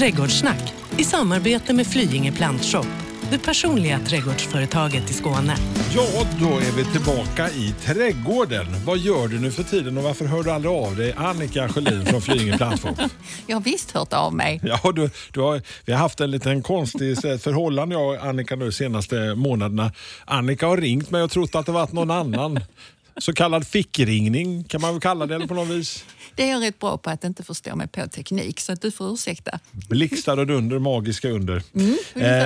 Trädgårdssnack i samarbete med Flyinge Plantshop, det personliga trädgårdsföretaget i Skåne. Ja, då är vi tillbaka i trädgården. Vad gör du nu för tiden och varför hör du aldrig av dig? Annika Sjölin från Flyinge Plantshop. Jag har visst hört av mig. Ja, du, du har, vi har haft en liten konstig förhållande jag och Annika nu de senaste månaderna. Annika har ringt mig och trott att det varit någon annan. Så kallad fickringning kan man väl kalla det på något vis. Det är jag rätt bra på att inte förstå mig på teknik, så att du får ursäkta. Blixtar och dunder, magiska under. Mm,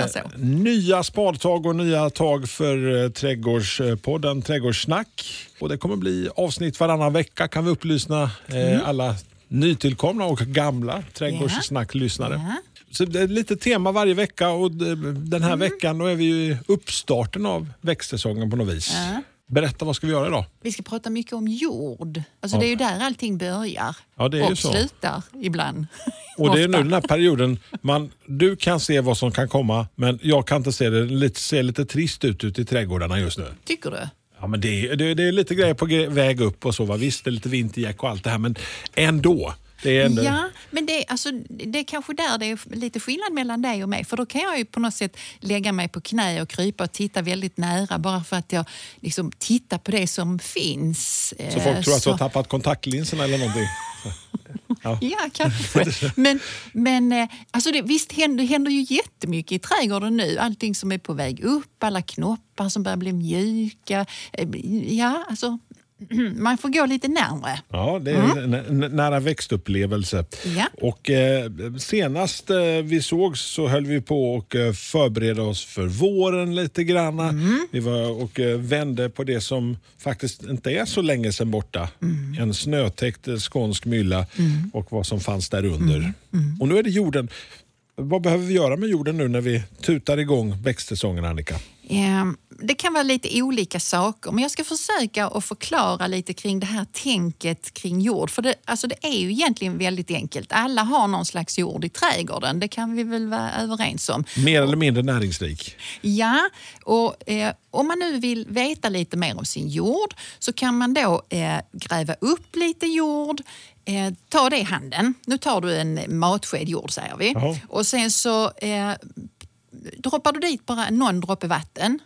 så. nya spadtag och nya tag för eh, Trädgårdspodden Trädgårdssnack. Och det kommer bli avsnitt varannan vecka kan vi upplysa eh, alla nytillkomna och gamla Trädgårdssnack-lyssnare. Ja. Så det är lite tema varje vecka och d- den här veckan då är vi ju i uppstarten av växtsäsongen på något vis. Ja. Berätta, vad ska vi göra idag? Vi ska prata mycket om jord. Alltså Ja. Det är ju där allting börjar Ja, det är och slutar ibland. Och det är nu den här perioden, man, du kan se vad som kan komma men jag kan inte se det. Det ser lite trist ut ute i trädgårdarna just nu. Tycker du? Ja, men det, är- det, är lite grejer på väg upp och så. Va? Visst, det är lite vinterjack och allt det här men ändå. Det är ändå Ja, men det, alltså, det är kanske där det är lite skillnad mellan dig och mig. För då kan jag ju på något sätt lägga mig på knä och krypa och titta väldigt nära bara för att jag liksom tittar på det som finns. så folk tror att du har tappat kontaktlinserna eller någonting. Ja. Ja, kanske. Men, men eh, alltså det, visst händer, händer ju jättemycket i trädgården nu. Allting som är på väg upp, alla knoppar som börjar bli mjuka. Eh, Ja, alltså man får gå lite närmre. Ja, det är en n- nära växtupplevelse. Ja. Och eh, senast eh, vi såg så höll vi på och eh, förbereda oss för våren lite granna. Vi var och eh, vände på det som faktiskt inte är så länge sedan borta. En snötäckt eh, skånsk mylla och vad som fanns där under. Och nu är det jorden. Vad behöver vi göra med jorden nu när vi tutar igång växtsäsongen, Annika? Eh, Det kan vara lite olika saker, men jag ska försöka att förklara lite kring det här tänket kring jord. För det, alltså det är ju egentligen väldigt enkelt. Alla har någon slags jord i trädgården, det kan vi väl vara överens om. Mer eller mindre näringsrik. Ja, och eh, om man nu vill veta lite mer om sin jord så kan man då eh, gräva upp lite jord, eh, ta det i handen. Nu tar du en matsked jord säger vi. Jaha. Och sen så eh, droppar du dit bara någon droppe vatten.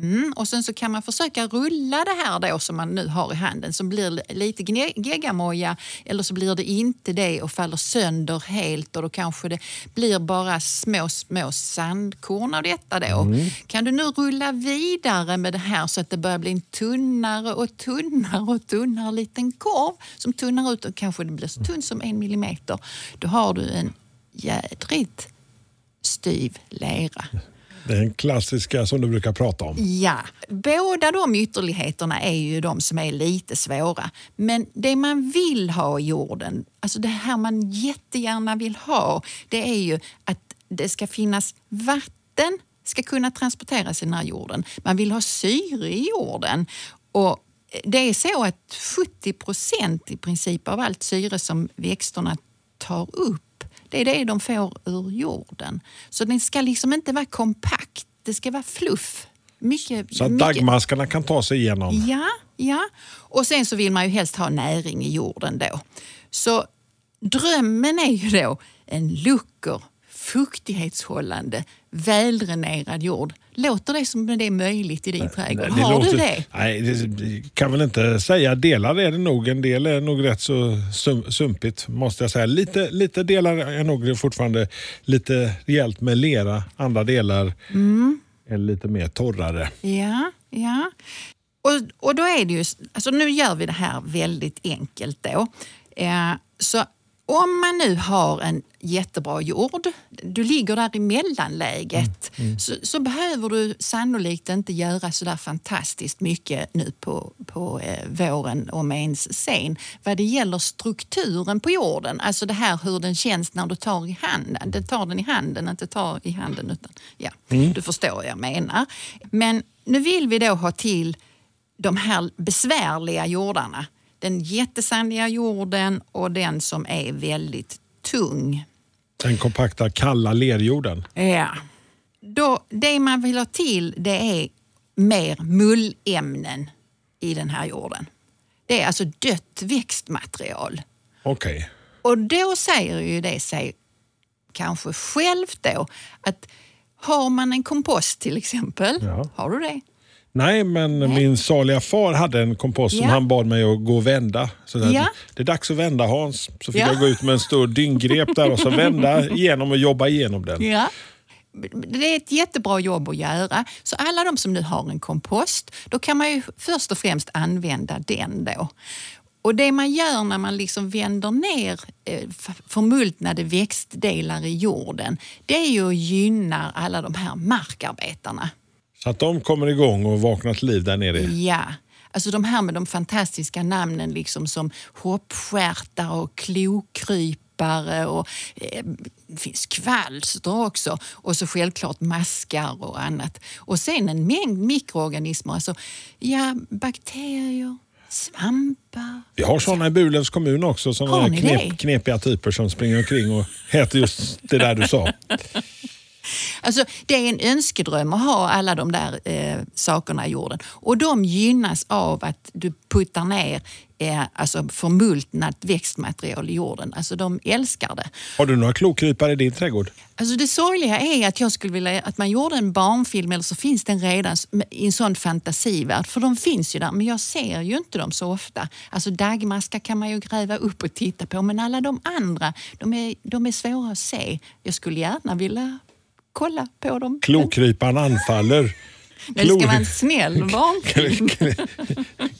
Mm, och sen så kan man försöka rulla det här då som man nu har i handen som blir lite geggamoja eller så blir det inte det och faller sönder helt och då kanske det blir bara små, små sandkorn av detta då. Kan du nu rulla vidare med det här så att det börjar bli en tunnare och tunnare och tunnare liten korv som tunnar ut och kanske det blir så tunn som en millimeter. Då har du en jädrigt styv lera. Den klassiska som du brukar prata om. Ja, båda de ytterligheterna är ju de som är lite svåra. Men det man vill ha i jorden, alltså det här man jättegärna vill ha, det är ju att det ska finnas vatten, ska kunna transporteras i den här jorden. Man vill ha syre i jorden. Och det är så att 70 procent i princip av allt syre som växterna tar upp det är det de får ur jorden. Så den ska liksom inte vara kompakt. Det ska vara fluff. Mycket, Så att mycket- dagmaskarna kan ta sig igenom. Ja, ja. Och sen så vill man ju helst ha näring i jorden då. Så drömmen är ju då en lucker, fuktighetshållande, väldränerad jord. Låter det som det är möjligt i din trädgård? Har låter- du det? Nej, det kan väl inte säga. Delar är det nog. En del är nog rätt så sum, sumpigt måste jag säga. Lite, lite delar är nog fortfarande lite rejält med lera. Andra delar Mm. är lite mer torrare. Ja, ja. Och, och då är det ju, alltså nu gör vi det här väldigt enkelt då. Eh, så om man nu har en jättebra jord, du ligger där i mellanläget, Så, så behöver du sannolikt inte göra så där fantastiskt mycket nu på, på eh, våren om ens sen vad det gäller strukturen på jorden. Alltså det här hur den känns när du tar, i handen, du tar den i handen, inte tar i handen utan ja, du förstår vad jag menar. Men nu vill vi då ha till de här besvärliga jordarna. Den jättesandiga jorden och den som är väldigt tung. Den kompakta kalla lerjorden. Ja. Då, det man vill ha till det är mer mullämnen i den här jorden. Det är alltså dött växtmaterial. Okej. Och då säger ju det sig kanske själv då att har man en kompost till exempel, Ja. har du det? Nej, men min saliga far hade en kompost som Ja. han bad mig att gå och vända. Så där, Ja. Det är dags att vända Hans. Så fick Ja. jag gå ut med en stor dyngrep där och så vända igenom och jobba igenom den. Ja. Det är ett jättebra jobb att göra. Så alla de som nu har en kompost, då kan man ju först och främst använda den då. Och det man gör när man liksom vänder ner eh, förmultnade växtdelar i jorden, det är ju att gynna alla de här markarbetarna. Så att de kommer igång och vaknar till liv där nere. Ja, alltså de här med de fantastiska namnen liksom som hoppstjärtar och klokrypare och eh, det finns kvalster också och så självklart maskar och annat. Och sen en mängd mikroorganismer, alltså ja, bakterier, svampar. Vi har sådana i Burlövs kommun också, sådana knep, knepiga typer som springer omkring och heter just det där du sa. Alltså, det är en önskedröm att ha alla de där eh, sakerna i jorden. Och de gynnas av att du puttar ner eh, alltså förmultnat växtmaterial i jorden. Alltså de älskar det. Har du några klokrypare i din trädgård? Alltså det sorgliga är att jag skulle vilja att man gjorde en barnfilm eller så finns den redan i en sån fantasivärld. För de finns ju där men jag ser ju inte dem så ofta. Alltså dagmaskar kan man ju gräva upp och titta på men alla de andra de är, de är svåra att se. Jag skulle gärna vilja kolla på dem. Klokryparen anfaller. Det ska vara en snäll barnfilm.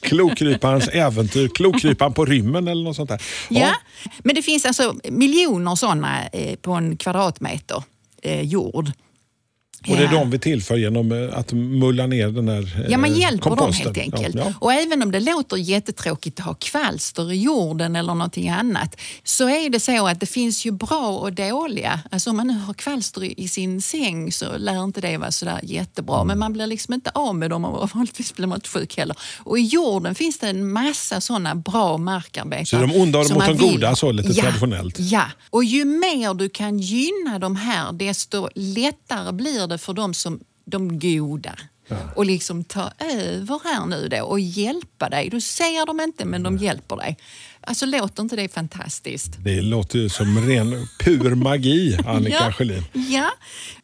Klokryparens äventyr. Klokryparen på rymmen eller något sånt där. Ja, men det finns alltså miljoner sådana eh, på en kvadratmeter eh, jord. Och det är de vi tillför genom eh, att mulla ner den här Ja, man eh, hjälper dem komposten. helt enkelt. Ja, ja. Och även om det låter jättetråkigt att ha kvalster i jorden eller någonting annat så är det så att det finns ju bra och dåliga. Alltså om man nu har kvalster i- sin säng så lär inte det vara sådär jättebra. Mm. Men man blir liksom inte av med dem och vanligtvis blir man inte sjuk heller. Och i jorden finns det en massa sådana bra markarbetare. Så de onda mot de goda, så lite ja, traditionellt. Ja, och ju mer du kan gynna de här desto lättare blir det för dem som de goda. Och liksom ta över här nu då och hjälpa dig. Du ser dem inte men de hjälper dig. Alltså låter inte det fantastiskt? Det låter ju som ren pur magi, Annika Sjölin. ja,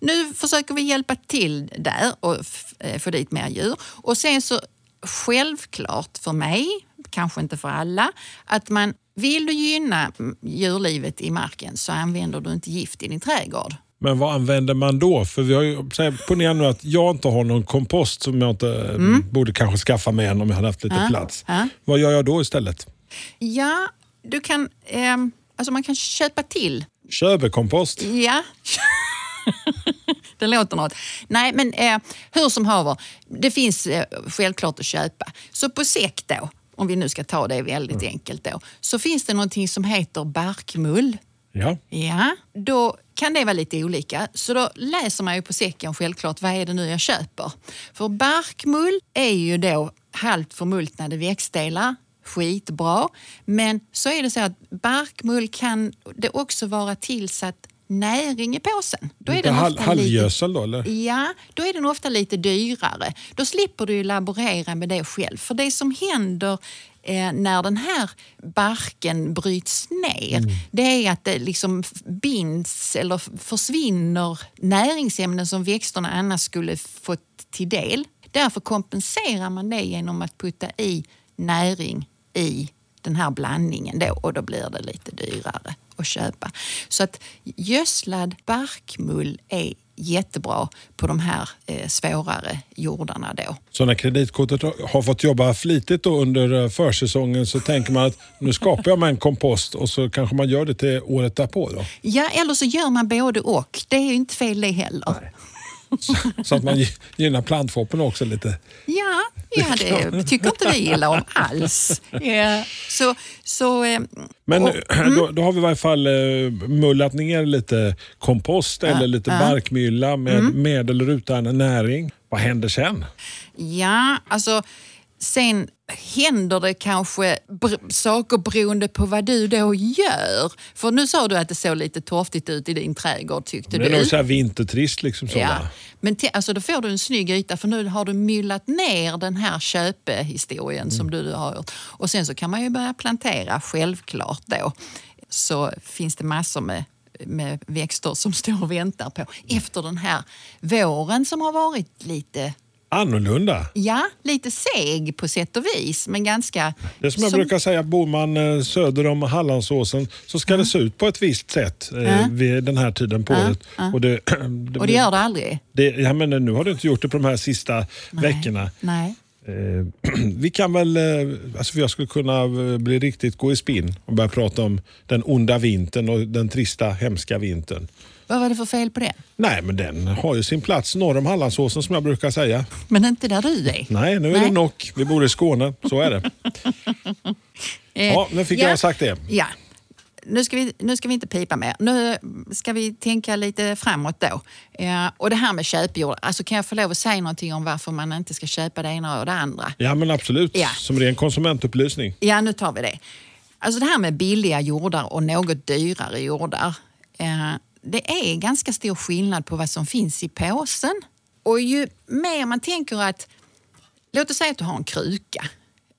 nu försöker vi hjälpa till där och eh, få dit mer djur. Och sen så självklart för mig, kanske inte för alla, att man vill du gynna djurlivet i marken så använder du inte gift i din trädgård. Men vad använder man då? För vi har ju, ponera nu att jag inte har någon kompost som jag inte eh, borde kanske skaffa mig än om jag hade haft lite Mm. Ja, plats. ja. Vad gör jag då istället? Ja, du kan, ehm, alltså man kan köpa till. Köbekompost? Ja. det låter något. Nej, men eh, hur som haver, det finns eh, självklart att köpa. Så på säck då, om vi nu ska ta det väldigt enkelt då, så finns det någonting som heter barkmull. Ja. Ja, då kan det vara lite olika. Så då läser man ju på säcken självklart, vad är det nu jag köper? För barkmull är ju då halvt förmultnade växtdelar, skitbra. Men så är det så att barkmull kan det också vara tillsatt näring i påsen. Då är den ofta halvgödsel då, lite, eller? Ja, då är den ofta lite dyrare. Då slipper du laborera med det själv. För det som händer eh, när den här barken bryts ner, Mm. det är att det liksom binds eller försvinner näringsämnen som växterna annars skulle fått till del. Därför kompenserar man det genom att putta i näring i den här blandningen då och då blir det lite dyrare att köpa. Så att gödslad barkmull är jättebra på de här eh, svårare jordarna då. Så när kreditkortet har fått jobba flitigt då under eh, försäsongen så tänker man att nu skapar jag mig en kompost och så kanske man gör det till året därpå. Då. Ja, eller så gör man både och. Det är ju inte fel det heller. Så att man gynnar plantfoppen också lite. Ja, ja det tycker inte vi illa om alls. Ja, så, så, eh, Men och- då, då har vi i varje fall eh, mullat ner lite kompost eller lite barkmylla med, med eller utan näring. Vad händer sen? Ja, alltså sen händer det kanske saker beroende på vad du då gör. För nu sa du att det såg lite torftigt ut i din trädgård tyckte Det är du. nog så här vintertrist. Liksom Ja. Men alltså då får du en snygg yta för nu har du myllat ner den här köpehistorien som du har gjort. Och sen så kan man ju börja plantera, självklart då. Så finns det massor med med växter som står och väntar på efter den här våren som har varit lite Annorlunda. Ja, lite seg på sätt och vis, men ganska... Det är som jag brukar säga, bor man eh, söder om Hallandsåsen så ska det se ut på ett visst sätt eh, vid den här tiden på året. Och det, Och det gör det aldrig? det, jag menar, nu har du inte gjort det på de här sista veckorna. Nej. Eh, vi kan väl, eh, alltså jag skulle kunna eh, bli riktigt gå i spinn och börja prata om den onda vintern och den trista, hemska vintern. Vad var det för fel på det? Nej, men den har ju sin plats norr om Hallandsåsen som jag brukar säga. Men inte där du är? Nej, nu är Nej. det knock. Vi bor i Skåne, så är det. Eh, Ja, nu fick ja. jag sagt det. Ja. Nu ska, vi, nu ska vi inte pipa mer. Nu ska vi tänka lite framåt då. Eh, och det här med köpjord. Alltså kan jag få lov att säga någonting om varför man inte ska köpa det ena och det andra? Ja, men absolut. Ja. Som ren konsumentupplysning. Ja, nu tar vi det. Alltså det här med billiga jordar och något dyrare jordar. Eh, det är ganska stor skillnad på vad som finns i påsen. Och ju mer man tänker att, låt oss säga att du har en kruka.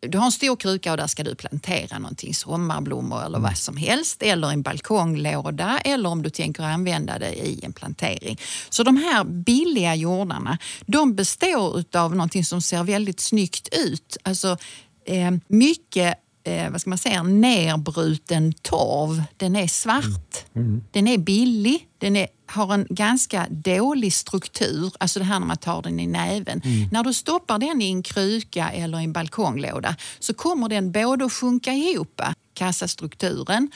Du har en stor kruka och där ska du plantera någonting, sommarblommor eller vad som helst. Eller en balkonglåda eller om du tänker använda det i en plantering. Så de här billiga jordarna, de består av någonting som ser väldigt snyggt ut. Alltså eh, mycket eh, vad ska man säga, nerbruten torv. Den är svart, den är billig, den är, har en ganska dålig struktur. Alltså det här när man tar den i näven. När du stoppar den i en kruka eller i en balkonglåda så kommer den både att sjunka ihop, kassastrukturen,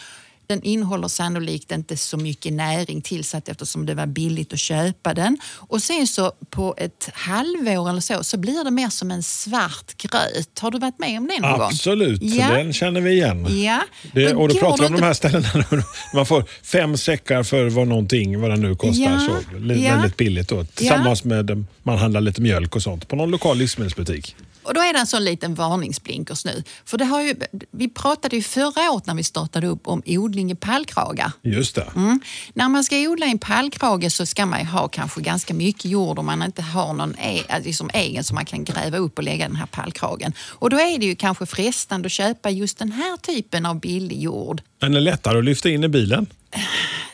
den innehåller sannolikt inte så mycket näring tillsatt eftersom det var billigt att köpa den. Och sen så på ett halvår eller så, så blir det mer som en svart gröt. Har du varit med om det någon gång? Absolut, Ja. den känner vi igen. Ja. Det, och då pratar vi om det de här ställena man får fem säckar för vad någonting, vad det nu kostar. Ja, Så. Väldigt billigt då. Tillsammans med man handlar lite mjölk och sånt på någon lokal livsmedelsbutik. Och då är det en sån liten varningsblinkers nu. För det har ju, vi pratade ju förra året när vi startade upp om odling i pallkragar. Just det. Mm. När man ska odla i en pallkrage så ska man ju ha kanske ganska mycket jord om man inte har någon e- liksom egen som man kan gräva upp och lägga den här pallkragen. Och då är det ju kanske frestande att köpa just den här typen av billig jord. Den är lättare att lyfta in i bilen.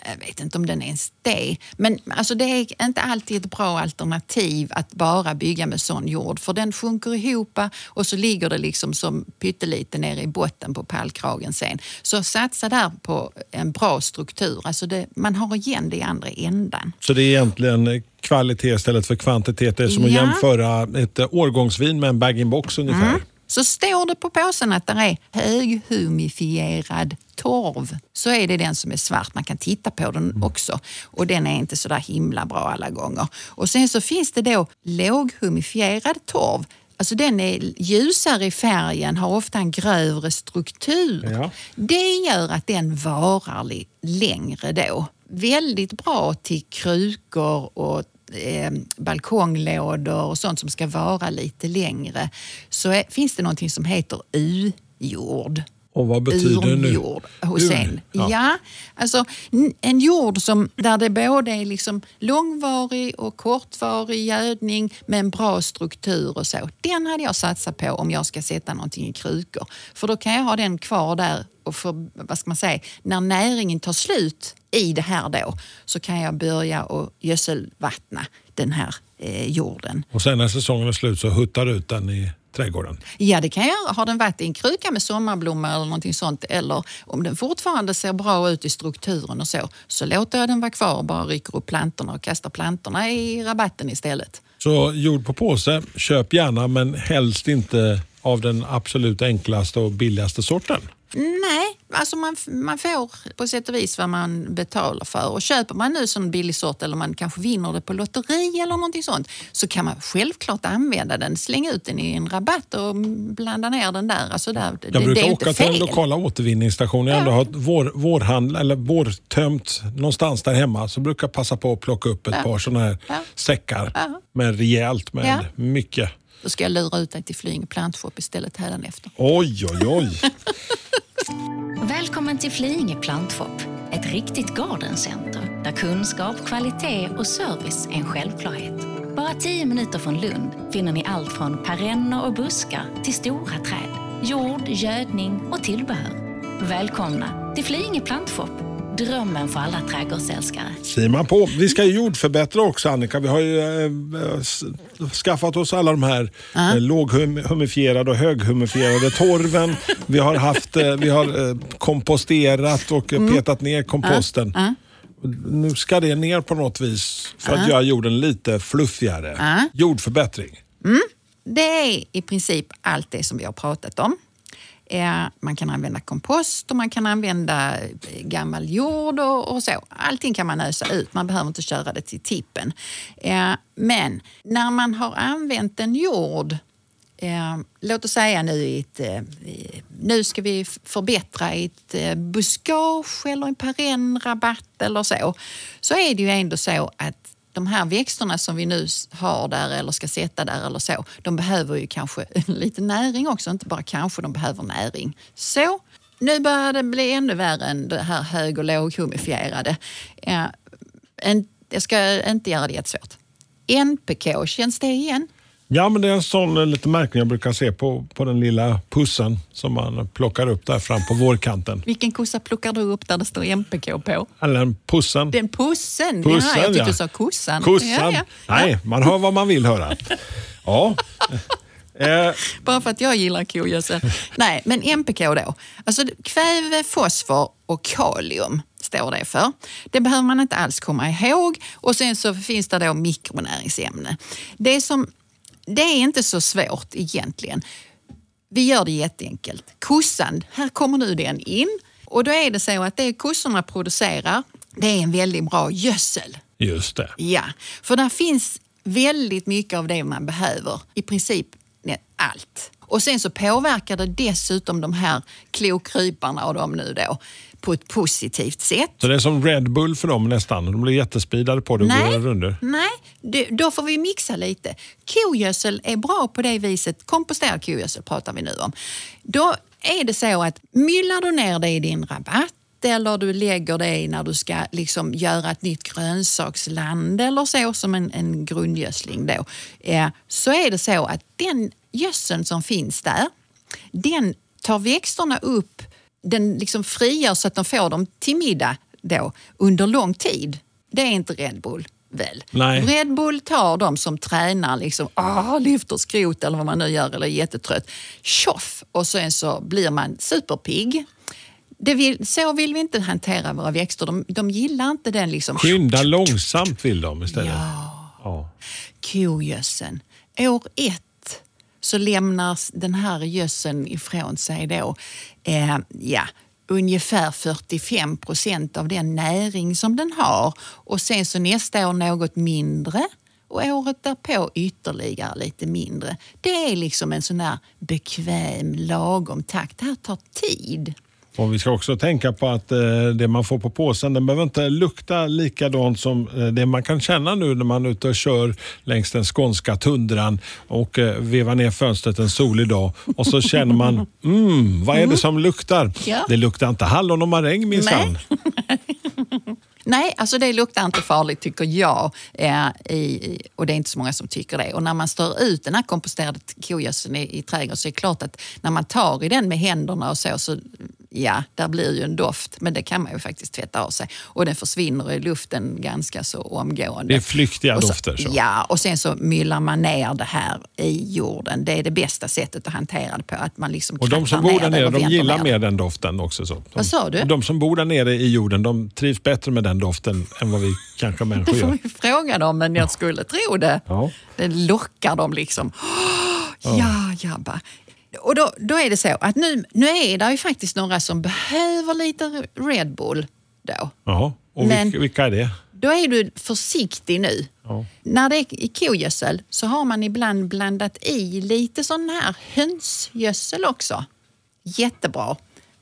Jag vet inte om den är ens det. Men alltså det är inte alltid ett bra alternativ att bara bygga med sån jord. För den sjunker ihop och så ligger det liksom som pyttelite nere i botten på pallkragen sen. Så satsa där på en bra struktur. Alltså det, man har igen det i andra ändan. Så det är egentligen kvalitet istället för kvantitet. Det är som att Ja. jämföra ett eh, årgångsvin med en bag-in-box ungefär. Så står det på påsen att det är höghumifierad torv så är det den som är svart. Man kan titta på den också och den är inte så där himla bra alla gånger. Och sen så finns det då låghumifierad torv. Alltså den är ljusare i färgen, har ofta en grövre struktur. Ja. Det gör att den varar längre då. Väldigt bra till krukor och eh, balkonglådor och sånt som ska vara lite längre. Så är, finns det någonting som heter U-jord. Och vad betyder nu? Urnjord hos Ur- en. ja. Ja. alltså en jord som, där det både är liksom långvarig och kortvarig gödning med en bra struktur och så. Den hade jag satsat på om jag ska sätta någonting i krukor. För då kan jag ha den kvar där och för, vad ska man säga, när näringen tar slut i det här då så kan jag börja och gödselvattna den här eh, jorden. Och sen när säsongen är slut så huttar du ut den i trädgården. Ja, det kan jag göra. Har den varit i en kruka med sommarblommor eller någonting sånt eller om den fortfarande ser bra ut i strukturen och så, så låter jag den vara kvar och bara rycker upp plantorna och kastar plantorna i rabatten istället. Så jord på påse, köp gärna men helst inte av den absolut enklaste och billigaste sorten. Nej, alltså man, man får på sätt och vis vad man betalar för. Och köper man nu sån billig sort eller man kanske vinner det på lotteri eller någonting sånt så kan man självklart använda den, slänga ut den i en rabatt och blanda ner den där. Alltså där det, Jag det brukar är åka till den lokala återvinningsstationen. Jag ändå har vår, vårhandel, eller vårtömt någonstans där hemma. Så brukar jag passa på att plocka upp ett par sådana här Ja. säckar Ja. med rejält med Ja. mycket. Då ska jag lura ut dig till Flyinge plantshop istället hädanefter. Oj, oj, oj. Välkommen till Flyinge plantshop, ett riktigt gardencenter där kunskap, kvalitet och service är en självklarhet. Bara tio minuter från Lund finner ni allt från perenner och buskar till stora träd, jord, gödning och tillbehör. Välkomna till Flyinge plantshop, Drömmen för alla trädgårdsälskare. Simar på. Vi ska ju jordförbättra också Annika. Vi har ju eh, s- skaffat oss alla de här eh, låghumifierade och höghumifierade torven. Vi har, haft, eh, vi har eh, komposterat och eh, petat ner komposten. Nu ska det ner på något vis för att göra jorden lite fluffigare. Jordförbättring. Det är i princip allt det som vi har pratat om. Eh, Man kan använda kompost och man kan använda eh, gammal jord och, och så. Allting kan man ösa ut, man behöver inte köra det till tippen. Eh, Men när man har använt en jord Eh, låt oss säga nu i ett, eh, nu ska vi förbättra förbättra ett eh, buskage eller en perennrabatt eller så. Så är det ju ändå så att de här växterna som vi nu har där eller ska sätta där eller så, de behöver ju kanske lite näring också, inte bara kanske, de behöver näring. Så, nu börjar det bli ännu värre än det här hög och låghumifierade. Eh, en, jag ska inte göra det jättesvårt. NPK, känns det igen? Ja, men det är en sån eh, lite märkning jag brukar se på, på den lilla pussen som man plockar upp där fram på vårkanten. Vilken kossa plockar du upp där det står MPK på? Eller en pussen. Den pussen? Pussen, ja, jag tyckte ja. du sa kossan. Kossan. Ja, ja. Nej, man hör vad man vill höra. Ja. Eh, Bara för att jag gillar kogödsel. Nej, men MPK då. Alltså kväve, fosfor och kalium står det för. Det behöver man inte alls komma ihåg. Och sen så finns det då mikronäringsämnen. Det, som, det är inte så svårt egentligen. Vi gör det jätteenkelt. Kossan, här kommer nu den in. Och då är det så att det kossorna producerar, det är en väldigt bra gödsel. just det. Ja, för där finns väldigt mycket av det man behöver. I princip allt. Och sen så påverkar det dessutom de här klokryparna och de nu då på ett positivt sätt. Så det är som Red Bull för dem nästan. De blir jättespeedade på det och går runder. nej det, då får vi mixa lite. Kogödsel är bra på det viset. Komposterad kogödsel pratar vi nu om. Då är det så att myllar du ner det i din rabatt eller du lägger det när du ska liksom göra ett nytt grönsaksland eller så som en, en grundgödsling då. Eh, så är det så att den gödseln som finns där, den tar växterna upp, den liksom frigör så att de får dem till middag då under lång tid. Det är inte Red Bull väl? Nej. Red Bull tar de som tränar, liksom, ah, lyfter skrot eller vad man nu gör eller är jättetrött. Tjoff! Och sen så blir man superpigg. Det vill, så vill vi inte hantera våra växter. De, de gillar inte den liksom... Skynda långsamt vill de istället. Ja. Ja. kogödseln. År ett så lämnar den här gödseln ifrån sig då, eh, ja, ungefär 45 procent av den näring som den har. Och sen så nästa år något mindre och året därpå ytterligare lite mindre. Det är liksom en sån här bekväm, lagom takt. Det här tar tid. Och vi ska också tänka på att eh, det man får på påsen den behöver inte lukta likadant som eh, det man kan känna nu när man är ute och kör längs den skånska tundran och eh, vevar ner fönstret en solig dag och så känner man, mm, vad är det som luktar? Ja. Det luktar inte hallon och maräng minsann. Nej, alltså det luktar inte farligt tycker jag. Eh, i, och det är inte så många som tycker det. Och när man stör ut den här komposterade kogödseln i, i trädgården så är det klart att när man tar i den med händerna och så, så ja, där blir ju en doft. Men det kan man ju faktiskt tvätta av sig. Och den försvinner i luften ganska så omgående. Det är flyktiga så, dofter. Så. Ja, och sen så myllar man ner det här i jorden. Det är det bästa sättet att hantera det på. Att man liksom Och de som bor där ner det nere de gillar ner mer det. den doften också. Så. De, Vad sa du? De som bor där nere i jorden de trivs bättre med den doften än vad vi kanske Det människor får gör. vi fråga dem, men jag skulle tro det. Ja. Det lockar dem liksom. Ja, jabba. Och då, då är det så att nu, nu är det ju faktiskt några som behöver lite Red Bull då. Jaha. Och Men- vilka, är det? Då är du försiktig nu. Ja. När det är i kogödsel så har man ibland blandat i lite sån här hönsgödsel också. Jättebra.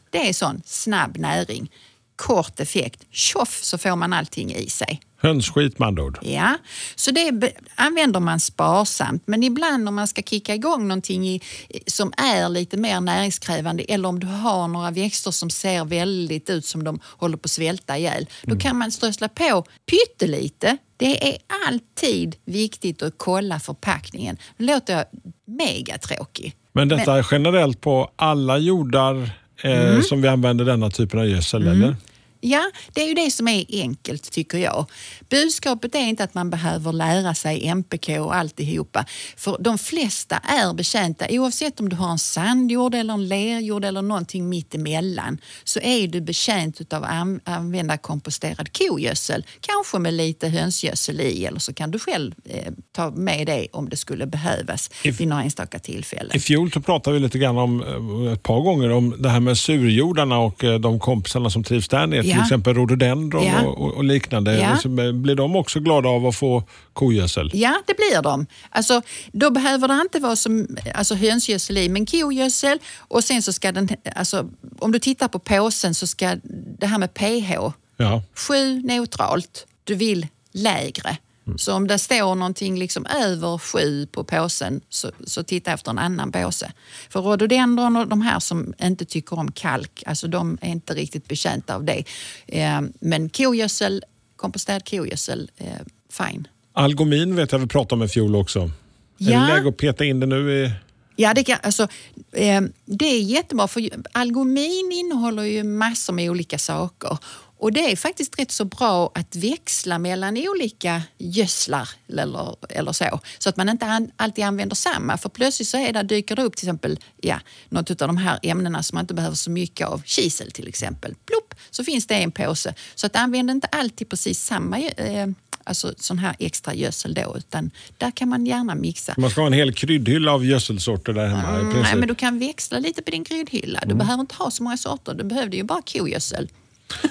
Det är sån snabb näring. Kort effekt. Tjoff så får man allting i sig. Hönsskit med andra ord. Ja, så det använder man sparsamt. Men ibland om man ska kicka igång någonting i, som är lite mer näringskrävande eller om du har några växter som ser väldigt ut som de håller på att svälta ihjäl. Då kan man strössla på pyttelite. Det är alltid viktigt att kolla förpackningen. Nu låter jag megatråkig. Men detta är generellt på alla jordar eh, Mm. som vi använder denna typen av gödsel, eller? Ja, det är ju det som är enkelt tycker jag. Budskapet är inte att man behöver lära sig MPK och alltihopa. För de flesta är betjänta, oavsett om du har en sandjord eller en lerjord eller någonting mittemellan, så är du betjänt av att använda komposterad kogödsel. Kanske med lite hönsgödsel i eller så kan du själv eh, ta med det om det skulle behövas If, vid några enstaka tillfällen. I fjol så pratade vi lite grann om, eh, ett par gånger om det här med surjordarna och eh, de kompisarna som trivs där nere. Ja. Till exempel rhododendron Ja. och, och, liknande. Ja. Så, eh, Blir de också glada av att få kogödsel? Ja, det blir de. Alltså, då behöver det inte vara som alltså, hönsgödsel i, men kogödsel. Och sen så ska den, alltså, om du tittar på påsen så ska det här med pH, Ja. 7 neutralt, du vill lägre. Så om det står någonting liksom över 7 på påsen så, så titta efter en annan påse. För rhododendron och de här som inte tycker om kalk, alltså de är inte riktigt betjänta av det. Eh, men kogödsel, komposterad kogödsel, eh, fine. Algomin vet jag vi pratade om i fjol också. Är Ja. det läge att peta in det nu? I... Ja, det, kan, alltså, eh, det är jättebra för algomin innehåller ju massor med olika saker. Och det är faktiskt rätt så bra att växla mellan olika gödslar eller, eller så. Så att man inte an, alltid använder samma. För plötsligt så är det, dyker det upp till exempel ja, något av de här ämnena som man inte behöver så mycket av. Kisel till exempel. Plopp, så finns det en påse. Så att använd inte alltid precis samma eh, alltså sån här extra gödsel då, utan där kan man gärna mixa. Man ska ha en hel kryddhylla av gödselsorter där hemma. i Mm, nej, men du kan växla lite på din kryddhylla. Du behöver inte ha så många sorter. Du behövde ju bara kogödsel.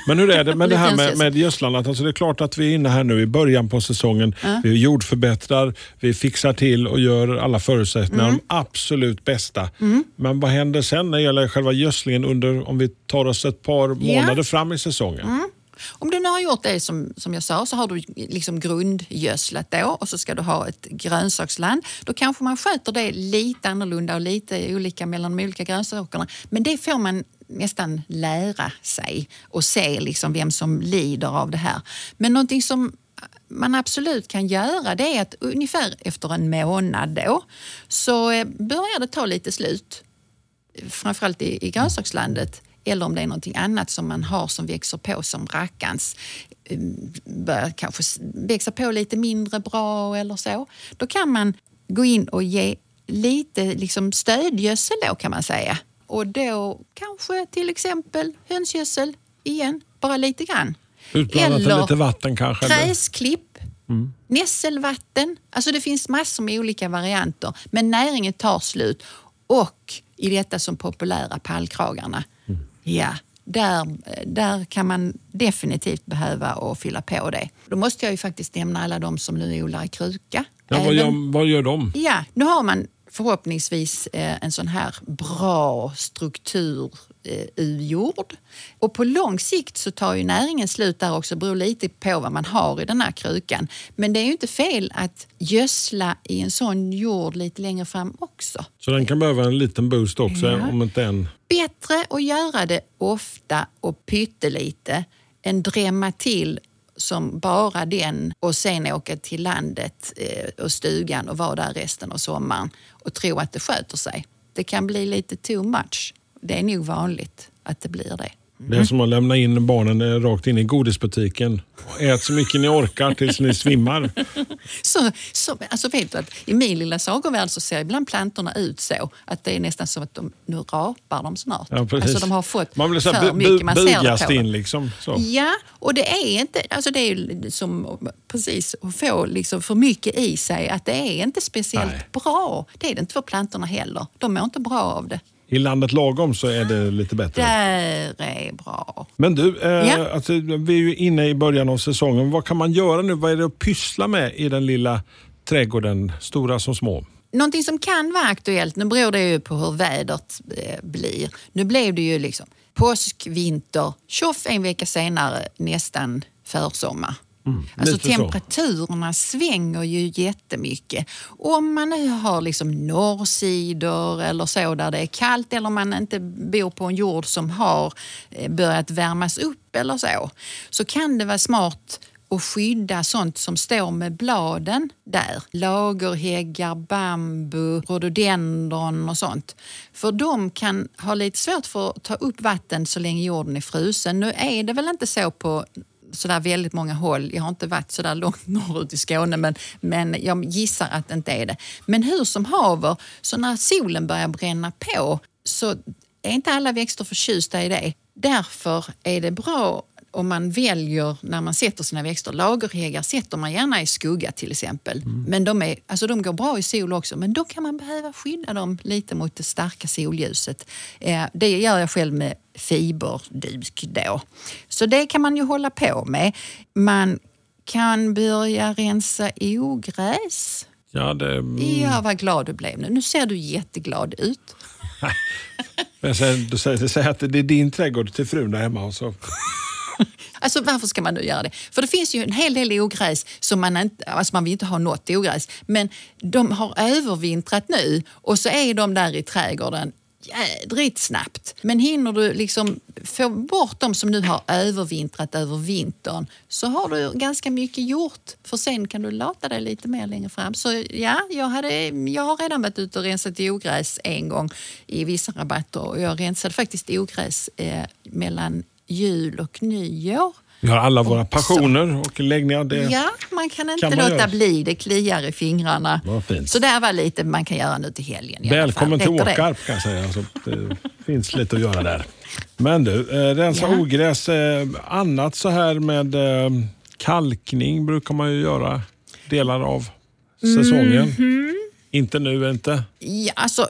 Men hur är det med det här med, med gödslandet? Alltså det är klart att vi är inne här nu i början på säsongen. Vi jordförbättrar, vi fixar till och gör alla förutsättningar Mm. de absolut bästa. Men vad händer sen när det gäller själva gödslingen under, om vi tar oss ett par månader fram i säsongen? Om du nu har gjort det som, som jag sa så har du liksom grundgödslat då och så ska du ha ett grönsaksland. Då kanske man sköter det lite annorlunda och lite olika mellan de olika grönsakerna. Men det får man nästan lära sig och se liksom vem som lider av det här. Men någonting som man absolut kan göra det är att ungefär efter en månad då så eh, börjar det ta lite slut framförallt i, i grönsakslandet eller om det är någonting annat som man har som växer på som rackans eh, börjar kanske växa på lite mindre bra eller så. Då kan man gå in och ge lite liksom stödgödsel då kan man säga. Och då kanske till exempel hönsgödsel igen, bara lite grann. Utblandat med lite vatten kanske? eller? Gräsklipp, nässelvatten. Alltså det finns massor med olika varianter. Men näringen tar slut. Och i detta som populära pallkragarna, ja, där, där kan man definitivt behöva att fylla på det. Då måste jag ju faktiskt nämna alla de som nu odlar i kruka. Ja, vad, gör, vad gör de? Ja, nu har man förhoppningsvis eh, en sån här bra struktur eh, ur jord. Och på lång sikt så tar ju näringen slut där också, beror lite på vad man har i den här krukan. Men det är ju inte fel att gödsla i en sån jord lite längre fram också. Så den kan behöva en liten boost också, Ja. om inte en... Bättre att göra det ofta och pyttelite än drämma till som bara den och sen åka till landet eh, och stugan och vara där resten av sommaren och tro att det sköter sig. Det kan bli lite too much. Det är nog vanligt att det blir det. Det är som att lämna in barnen eh, rakt in i godisbutiken. Ät så mycket ni orkar tills ni svimmar. Så, så, alltså vet du att I min lilla sagovärld så ser ibland plantorna ut så att det är nästan som att de, nu rapar de snart. Ja, precis. alltså de har fått Man blir så för mycket. Man ser det in liksom. Så. Ja, och det är inte, alltså det är som precis att få liksom för mycket i sig att det är inte speciellt Nej. bra. Det är det inte för plantorna heller. De mår inte bra av det. I landet lagom så är det lite bättre. Där är bra. Men du, eh, Ja. alltså, vi är ju inne i början av säsongen. Vad kan man göra nu? Vad är det att pyssla med i den lilla trädgården, stora som små? Någonting som kan vara aktuellt, nu beror det ju på hur vädret eh, blir. Nu blev det ju liksom påsk, vinter, tjoff en vecka senare nästan försommar. Alltså lite så. temperaturerna svänger ju jättemycket. Om man nu har liksom norrsidor eller så där det är kallt eller om man inte bor på en jord som har eh, börjat värmas upp eller så, så kan det vara smart och skydda sånt som står med bladen där. Lagerhäggar, bambu, rhododendron och sånt. För de kan ha lite svårt för att ta upp vatten så länge jorden är frusen. Nu är det väl inte så på sådär väldigt många håll. Jag har inte varit så där långt norrut i Skåne men, men jag gissar att det inte är det. Men hur som haver, så när solen börjar bränna på så är inte alla växter förtjusta i det. Därför är det bra om man väljer när man sätter sina växter. Lagerhäggar sätter man gärna i skugga till exempel. Mm. Men de, är, alltså de går bra i sol också men då kan man behöva skydda dem lite mot det starka solljuset. Eh, det gör jag själv med fiberduk då. Så det kan man ju hålla på med. Man kan börja rensa ogräs. Ja, det... ja, vad glad du blev nu. Nu ser du jätteglad ut. Men sen, du säger, du säger att det är din trädgård till frun där hemma. Och så. Alltså varför ska man nu göra det? För det finns ju en hel del ogräs som man inte, alltså man vill inte ha något ogräs, men de har övervintrat nu och så är de där i trädgården jädrigt snabbt. Men hinner du liksom få bort de som nu har övervintrat över vintern så har du ganska mycket gjort. För sen kan du lata dig lite mer längre fram. Så ja, jag, hade, jag har redan varit ute och rensat ogräs en gång i vissa rabatter och jag rensade faktiskt ogräs eh, mellan jul och nyår. Vi har alla våra passioner och läggningar. Det ja, man kan inte kan man låta göra. bli. Det kliar i fingrarna. fint. Så det var lite man kan göra nu till helgen. Välkommen till Åkarp kan jag säga. Så det finns lite att göra där. Men du, eh, rensa ja. ogräs. Eh, annat så här med eh, kalkning brukar man ju göra delar av säsongen. Mm -hmm. Inte nu inte? Ja, alltså,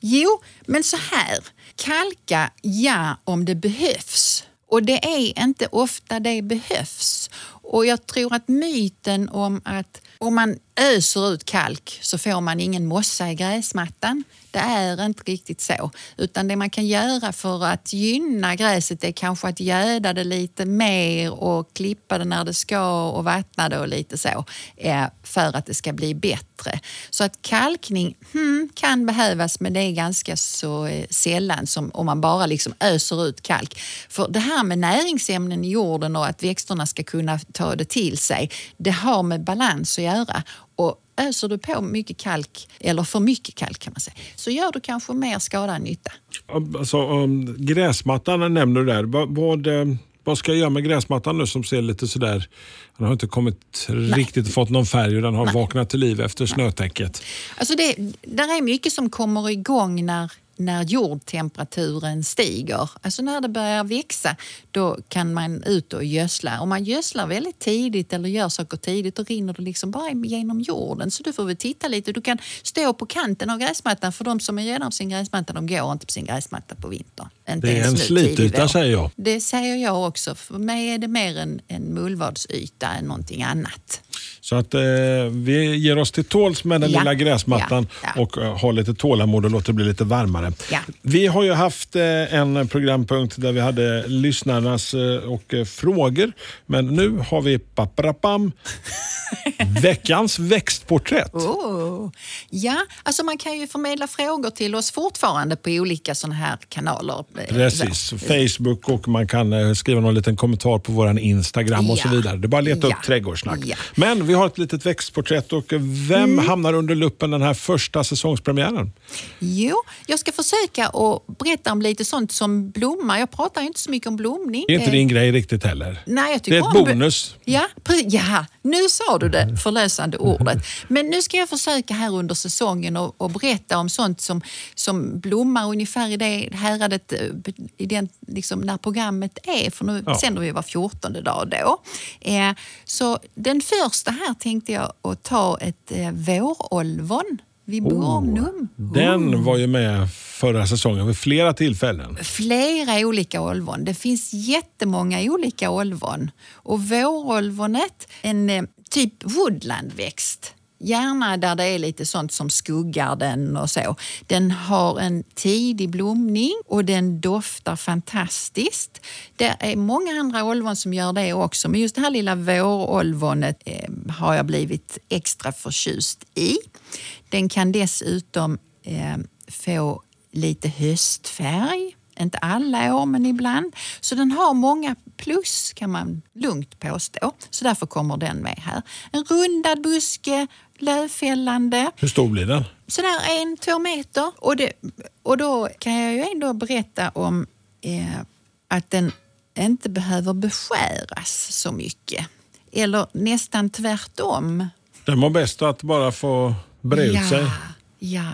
jo, men så här. Kalka, ja, om det behövs. Och det är inte ofta det behövs. Och jag tror att myten om att om man öser ut kalk så får man ingen mossa i gräsmattan. Det är inte riktigt så. Utan det man kan göra för att gynna gräset är kanske att göda det lite mer och klippa det när det ska och vattna det och lite så. Eh, för att det ska bli bättre. Så att kalkning hmm, kan behövas men det är ganska så eh, sällan som om man bara liksom öser ut kalk. För det här med näringsämnen i jorden och att växterna ska kunna ta det till sig, det har med balans att göra. Och öser du på mycket kalk, eller för mycket kalk kan man säga, så gör du kanske mer skada än nytta. Alltså, um, gräsmattan nämner du där. Vad, vad, eh, vad ska jag göra med gräsmattan nu som ser lite sådär, den har inte kommit Nej. riktigt fått någon färg och den har Nej. vaknat till liv efter Nej. snötäcket? Alltså det, där är mycket som kommer igång när när jordtemperaturen stiger, alltså när det börjar växa, då kan man ut och gödsla. Om man gödslar väldigt tidigt eller gör saker tidigt, då rinner det liksom bara genom jorden. Så du får väl titta lite. Du kan stå på kanten av gräsmattan, för de som är på sin gräsmatta, de går inte på sin gräsmatta på vintern. Inte det är en slityta säger jag. Det säger jag också. För mig är det mer en, en mullvadsyta än någonting annat. Så att eh, vi ger oss till tåls med den ja. lilla gräsmattan ja. Ja. och eh, har lite tålamod och låter det bli lite varmare. Vi har ju haft eh, en programpunkt där vi hade lyssnarnas eh, och eh, frågor. Men nu har vi paprapam, veckans växtporträtt. Oh. Ja, alltså man kan ju förmedla frågor till oss fortfarande på olika sådana här kanaler. Precis, Facebook och man kan skriva någon liten kommentar på vår Instagram och så vidare. Det är bara att leta upp trädgårdssnack. Men vi har ett litet växtporträtt och vem mm. hamnar under luppen den här första säsongspremiären? Jo, jag ska försöka att berätta om lite sånt som blommar. Jag pratar inte så mycket om blomning. Det är inte din grej riktigt heller. Nej, jag det är ett bonus. Ja, ja, nu sa du det förlösande ordet. Men nu ska jag försöka här under säsongen och, och berätta om sånt som, som blommar ungefär i det häradet eh, i den, liksom, när programmet är. För nu ja. sänder vi var fjortonde dag då. Eh, så den första här tänkte jag att ta ett eh, vårolvon. Viburnum. Oh, den var ju med förra säsongen vid flera tillfällen. Flera olika olvon. Det finns jättemånga olika olvon. Och vårolvonet, en eh, typ woodlandväxt, Gärna där det är lite sånt som skuggar den och så. Den har en tidig blomning och den doftar fantastiskt. Det är många andra olvon som gör det också men just det här lilla vårolvonet eh, har jag blivit extra förtjust i. Den kan dessutom eh, få lite höstfärg inte alla år, men ibland. Så den har många plus kan man lugnt påstå. Så därför kommer den med här. En rundad buske, lövfällande. Hur stor blir den? Sådär en, två meter. Och, det, och då kan jag ju ändå berätta om eh, att den inte behöver beskäras så mycket. Eller nästan tvärtom. Den var bäst att bara få bre ut ja, sig. Ja.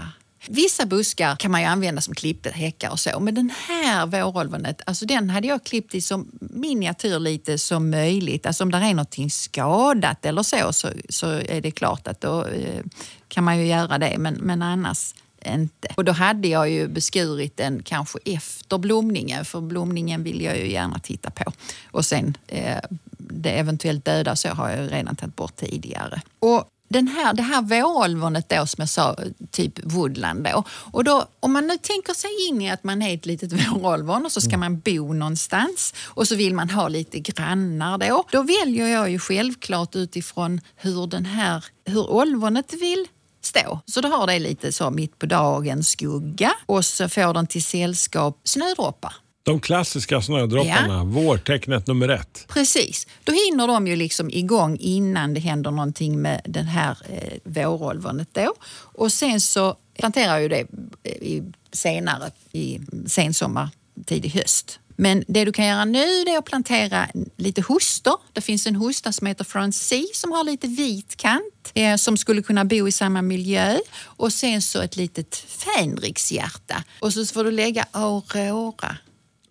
Vissa buskar kan man ju använda som klipphäckar och så, men den här vårolvonet, alltså den hade jag klippt i som miniatyr lite som möjligt. Alltså om det är någonting skadat eller så, så, så är det klart att då eh, kan man ju göra det, men, men annars inte. Och då hade jag ju beskurit den kanske efter blomningen, för blomningen vill jag ju gärna titta på. Och sen eh, det eventuellt döda så har jag ju redan tagit bort tidigare. Och den här, det här vårolvonet då som jag sa, typ woodland då. Och då, om man nu tänker sig in i att man är ett litet vårolvon och så ska man bo någonstans och så vill man ha lite grannar då. Då väljer jag ju självklart utifrån hur den här, hur olvonet vill stå. Så då har det lite så mitt på dagen skugga och så får den till sällskap snödroppar. De klassiska snödropparna, Ja. vårtecknet nummer ett. Precis. Då hinner de ju liksom igång innan det händer någonting med den här eh, vårolvonet då. Och sen så planterar ju det i, senare i sensommar, tidig höst. Men det du kan göra nu är att plantera lite hostor. Det finns en hosta som heter Francie som har lite vit kant eh, som skulle kunna bo i samma miljö. Och sen så ett litet fänrikshjärta. Och så får du lägga aurora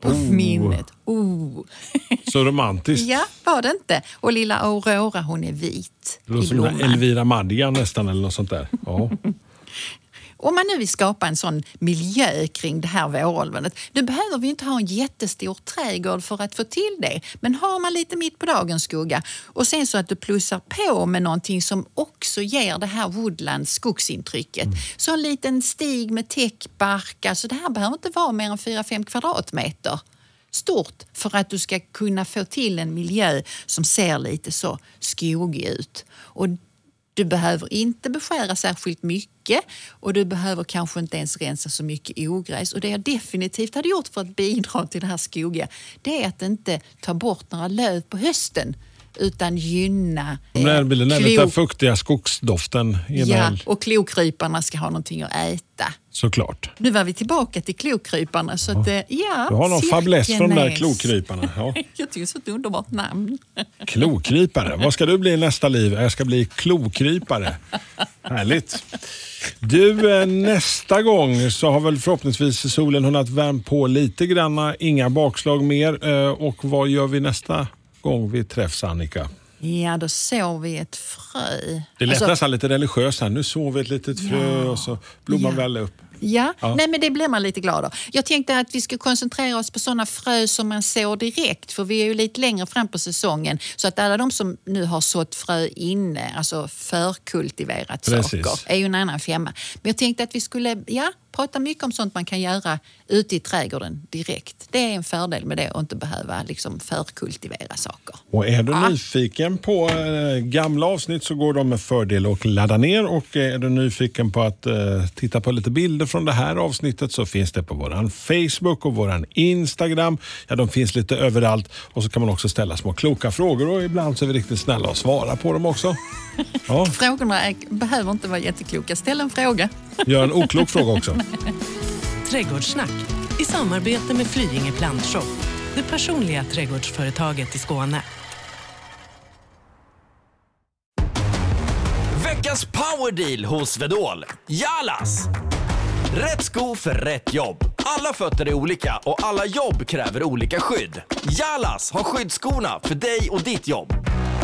på minnet. Oh. Så romantiskt. Ja, var det inte? Och lilla Aurora hon är vit Det låter som. Elvira Madigan nästan eller något sånt där. Ja. Om man nu vill skapa en sån miljö kring det här vårolvonet, då behöver vi inte ha en jättestor trädgård för att få till det. Men har man lite mitt på dagen skugga och sen så att du plussar på med någonting som också ger det här woodland skogsintrycket. Så en liten stig med täckbark, alltså det här behöver inte vara mer än 4-5 kvadratmeter stort för att du ska kunna få till en miljö som ser lite så skogig ut. Och du behöver inte beskära särskilt mycket och du behöver kanske inte ens rensa så mycket ogräs. Och det jag definitivt hade gjort för att bidra till det här skogiga, det är att inte ta bort några löv på hösten utan gynna Den där blir den fuktiga skogsdoften Ja, och klokryparna ska ha någonting att äta. Såklart. Nu var vi tillbaka till klokryparna. Så att, eh, ja, Du har någon fäbless från de där klokryparna. Ja. Jag tycker det är ett underbart namn. Klokrypare. Vad ska du bli i nästa liv? Jag ska bli klokrypare. Härligt. Du, eh, nästa gång så har väl förhoppningsvis solen hunnit värma på lite granna. Inga bakslag mer. Eh, Och vad gör vi nästa gång vi träffs, Annika? Ja, då sår vi ett frö. Det lät Alltså, nästan lite religiöst här. Nu sår vi ett litet frö Ja. och så blommar Ja. väl upp. Ja, Ja. Nej, men det blir man lite glad av. Jag tänkte att vi ska koncentrera oss på sådana frö som man sår direkt, för vi är ju lite längre fram på säsongen. Så att alla de som nu har sått frö inne, alltså förkultiverat Precis. saker, är ju en annan femma. Men jag tänkte att vi skulle ja, prata mycket om sånt man kan göra ute i trädgården direkt. Det är en fördel med det att inte behöva liksom förkultivera saker. Och är du Ja. nyfiken på eh, gamla avsnitt så går de med fördel att ladda ner. Och är du nyfiken på att eh, titta på lite bilder från det här avsnittet så finns det på våran Facebook och våran Instagram. Ja, de finns lite överallt. Och så kan man också ställa små kloka frågor och ibland så är vi riktigt snälla och svara på dem också. Ja, Frågorna är, behöver inte vara jättekloka. Ställ en fråga. gör en oklok fråga också. Trädgårdssnack i samarbete med Flyinge Plantshop, det personliga trädgårdsföretaget i Skåne. Veckans powerdeal hos Swedol. Jalas! Rätt sko för rätt jobb. Alla fötter är olika och alla jobb kräver olika skydd. Jalas har skyddsskorna för dig och ditt jobb.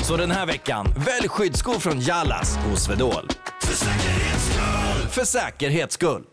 Så den här veckan, välj skyddsskor från Jalas hos Swedol. För säkerhets skull! För säkerhets skull.